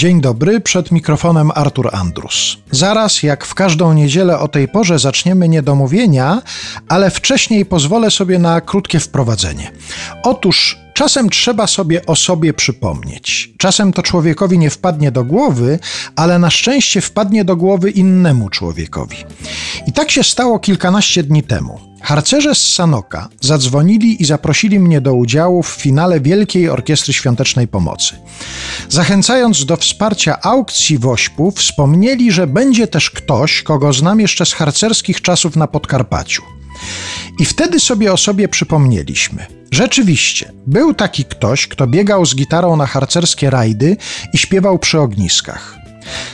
Dzień dobry, przed mikrofonem Artur Andrus. Zaraz, jak w każdą niedzielę o tej porze, zaczniemy niedomówienia, ale wcześniej pozwolę sobie na krótkie wprowadzenie. Otóż Czasem trzeba sobie o sobie przypomnieć. Czasem to człowiekowi nie wpadnie do głowy, ale na szczęście wpadnie do głowy innemu człowiekowi. I tak się stało kilkanaście dni temu. Harcerze z Sanoka zadzwonili i zaprosili mnie do udziału w finale Wielkiej Orkiestry Świątecznej Pomocy. Zachęcając do wsparcia aukcji Wośpu, wspomnieli, że będzie też ktoś, kogo znam jeszcze z harcerskich czasów na Podkarpaciu. I wtedy sobie o sobie przypomnieliśmy. Rzeczywiście, był taki ktoś, kto biegał z gitarą na harcerskie rajdy i śpiewał przy ogniskach.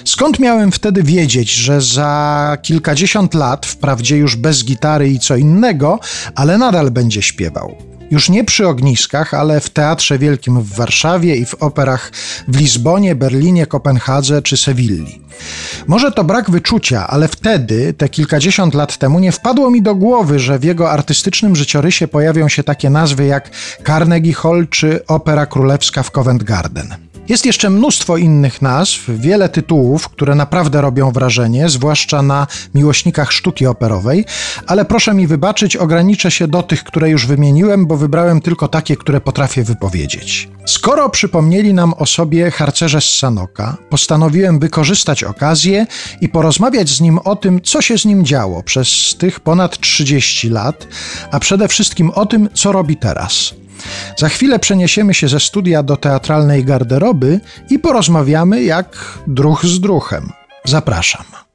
Skąd miałem wtedy wiedzieć, że za kilkadziesiąt lat, wprawdzie już bez gitary i co innego, ale nadal będzie śpiewał? Już nie przy ogniskach, ale w Teatrze Wielkim w Warszawie i w operach w Lizbonie, Berlinie, Kopenhadze czy Sewilli. Może to brak wyczucia, ale wtedy, te kilkadziesiąt lat temu, nie wpadło mi do głowy, że w jego artystycznym życiorysie pojawią się takie nazwy jak Carnegie Hall czy Opera Królewska w Covent Garden. Jest jeszcze mnóstwo innych nazw, wiele tytułów, które naprawdę robią wrażenie, zwłaszcza na miłośnikach sztuki operowej, ale proszę mi wybaczyć, ograniczę się do tych, które już wymieniłem, bo wybrałem tylko takie, które potrafię wypowiedzieć. Skoro przypomnieli nam o sobie harcerze z Sanoka, postanowiłem wykorzystać okazję i porozmawiać z nim o tym, co się z nim działo przez tych ponad 30 lat, a przede wszystkim o tym, co robi teraz. Za chwilę przeniesiemy się ze studia do teatralnej garderoby i porozmawiamy jak druh z druhem. Zapraszam.